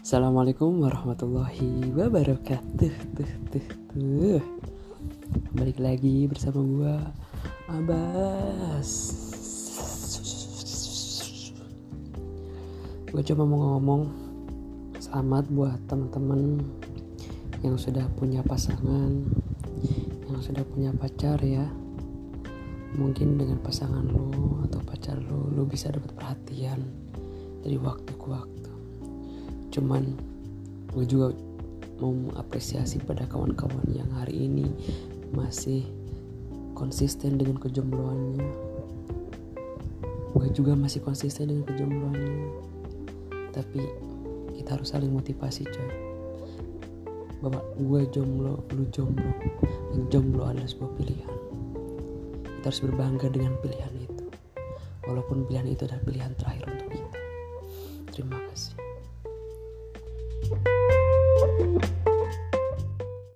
Assalamualaikum warahmatullahi wabarakatuh. Tuh, tuh, tuh. Balik lagi bersama gua Abbas. Gue cuma mau ngomong Selamat buat teman-teman Yang sudah punya pasangan Yang sudah punya pacar ya. Mungkin dengan pasangan lo Atau pacar lo Lo bisa dapat perhatian Dari waktu ke waktu cuman gue juga mau mengapresiasi pada kawan-kawan yang hari ini masih konsisten dengan kejombloannya gue juga masih konsisten dengan kejombloannya tapi kita harus saling motivasi coy. Bahwa gue jomblo lu jomblo. Yang jomblo adalah sebuah pilihan. Kita harus berbangga dengan pilihan itu. Walaupun pilihan itu adalah pilihan terakhir untuk kita. Terima kasih